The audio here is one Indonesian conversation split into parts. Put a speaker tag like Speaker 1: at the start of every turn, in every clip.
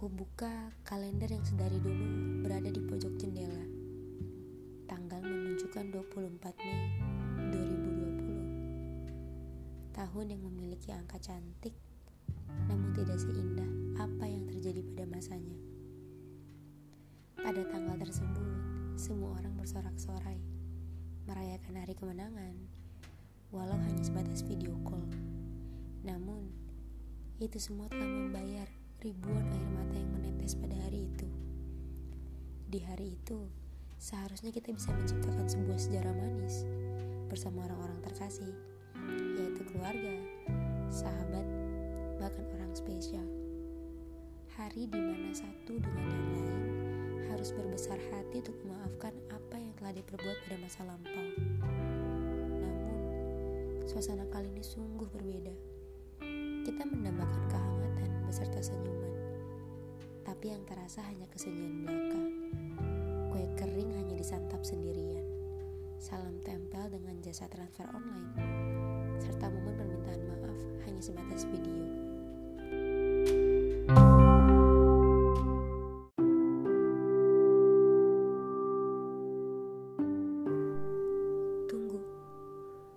Speaker 1: Aku buka kalender yang sedari dulu berada di pojok jendela. Tanggal menunjukkan 24 Mei 2020. Tahun yang memiliki angka cantik, namun tidak seindah apa yang terjadi pada masanya. Pada tanggal tersebut, semua orang bersorak-sorai, merayakan hari kemenangan, walau hanya sebatas video call. Namun, itu semua telah membayar Di hari itu, seharusnya kita bisa menciptakan sebuah sejarah manis bersama orang-orang terkasih, yaitu keluarga, sahabat, bahkan orang spesial. Hari di mana satu dengan yang lain harus berbesar hati untuk memaafkan apa yang telah diperbuat pada masa lampau. Namun, suasana kali ini sungguh berbeda. Kita mendambakan kehangatan beserta senyuman, tapi yang terasa hanya kesunyian belaka kering hanya disantap sendirian. Salam tempel dengan jasa transfer online, serta momen permintaan maaf hanya sebatas video. Tunggu,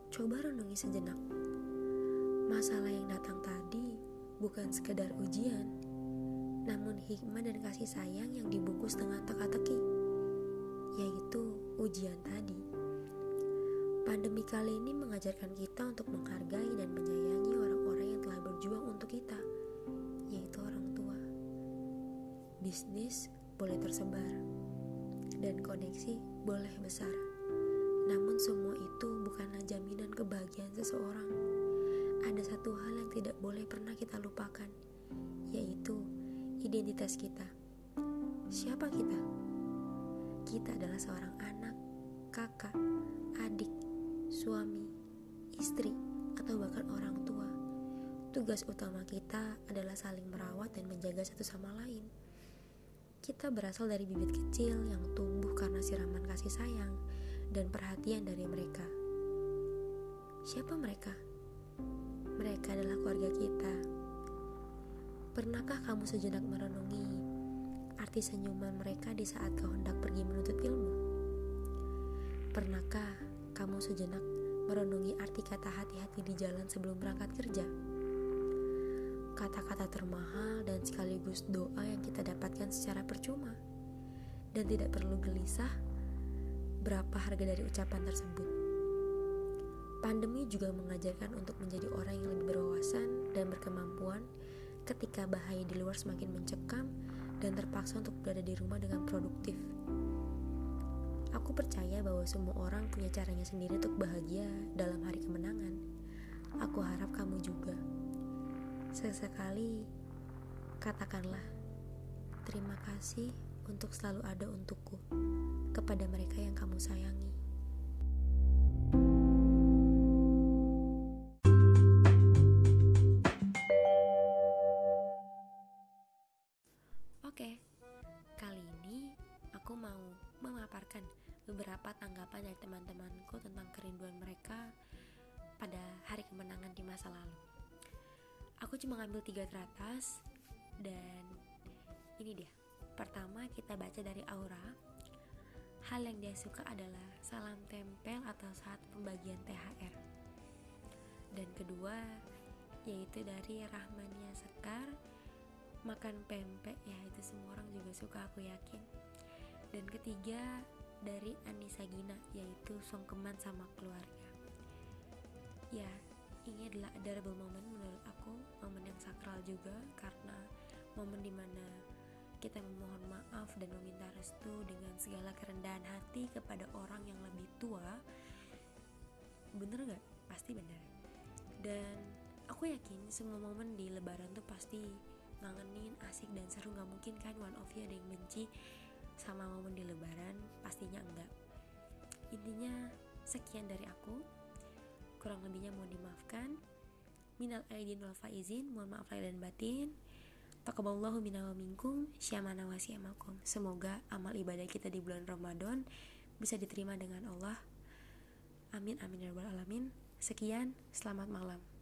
Speaker 1: coba renungi sejenak. Masalah yang datang tadi bukan sekedar ujian, namun hikmah dan kasih sayang yang dibungkus dengan teka-teki yaitu ujian tadi. Pandemi kali ini mengajarkan kita untuk menghargai dan menyayangi orang-orang yang telah berjuang untuk kita, yaitu orang tua. Bisnis boleh tersebar, dan koneksi boleh besar. Namun semua itu bukanlah jaminan kebahagiaan seseorang. Ada satu hal yang tidak boleh pernah kita lupakan, yaitu identitas kita. Siapa kita? Kita adalah seorang anak, kakak, adik, suami, istri, atau bahkan orang tua. Tugas utama kita adalah saling merawat dan menjaga satu sama lain. Kita berasal dari bibit kecil yang tumbuh karena siraman kasih sayang dan perhatian dari mereka. Siapa mereka? Mereka adalah keluarga kita. Pernahkah kamu sejenak merenungi arti senyuman mereka di saat kau hendak pergi menuntut ilmu? Pernahkah kamu sejenak merenungi arti kata hati-hati di jalan sebelum berangkat kerja? Kata-kata termahal dan sekaligus doa yang kita dapatkan secara percuma dan tidak perlu gelisah berapa harga dari ucapan tersebut. Pandemi juga mengajarkan untuk menjadi orang yang lebih berwawasan dan berkemampuan ketika bahaya di luar semakin mencekam dan terpaksa untuk berada di rumah dengan produktif. Aku percaya bahwa semua orang punya caranya sendiri untuk bahagia dalam hari kemenangan. Aku harap kamu juga. Sesekali katakanlah terima kasih untuk selalu ada untukku kepada mereka yang kamu sayangi. Beberapa tanggapan dari teman-temanku tentang kerinduan mereka pada hari kemenangan di masa lalu. Aku cuma ngambil tiga teratas dan ini dia. Pertama kita baca dari Aura. Hal yang dia suka adalah salam tempel atau saat pembagian THR. Dan kedua yaitu dari Rahmania Sekar makan pempek ya itu semua orang juga suka aku yakin dan ketiga dari Anissa Gina yaitu songkeman sama keluarga. Ya ini adalah adorable moment menurut aku momen yang sakral juga karena momen di mana kita memohon maaf dan meminta restu dengan segala kerendahan hati kepada orang yang lebih tua. Bener gak? pasti bener. Dan aku yakin semua momen di lebaran tuh pasti ngangenin asik dan seru. Nggak mungkin kan one of you ada yang benci sama momen di lebaran pastinya enggak intinya sekian dari aku kurang lebihnya mohon dimaafkan minal aidin wal faizin mohon maaf lahir dan batin Takaballahu minna wa minkum syamana wa syamakum. Semoga amal ibadah kita di bulan Ramadan bisa diterima dengan Allah. Amin amin ya rabbal alamin. Sekian, selamat malam.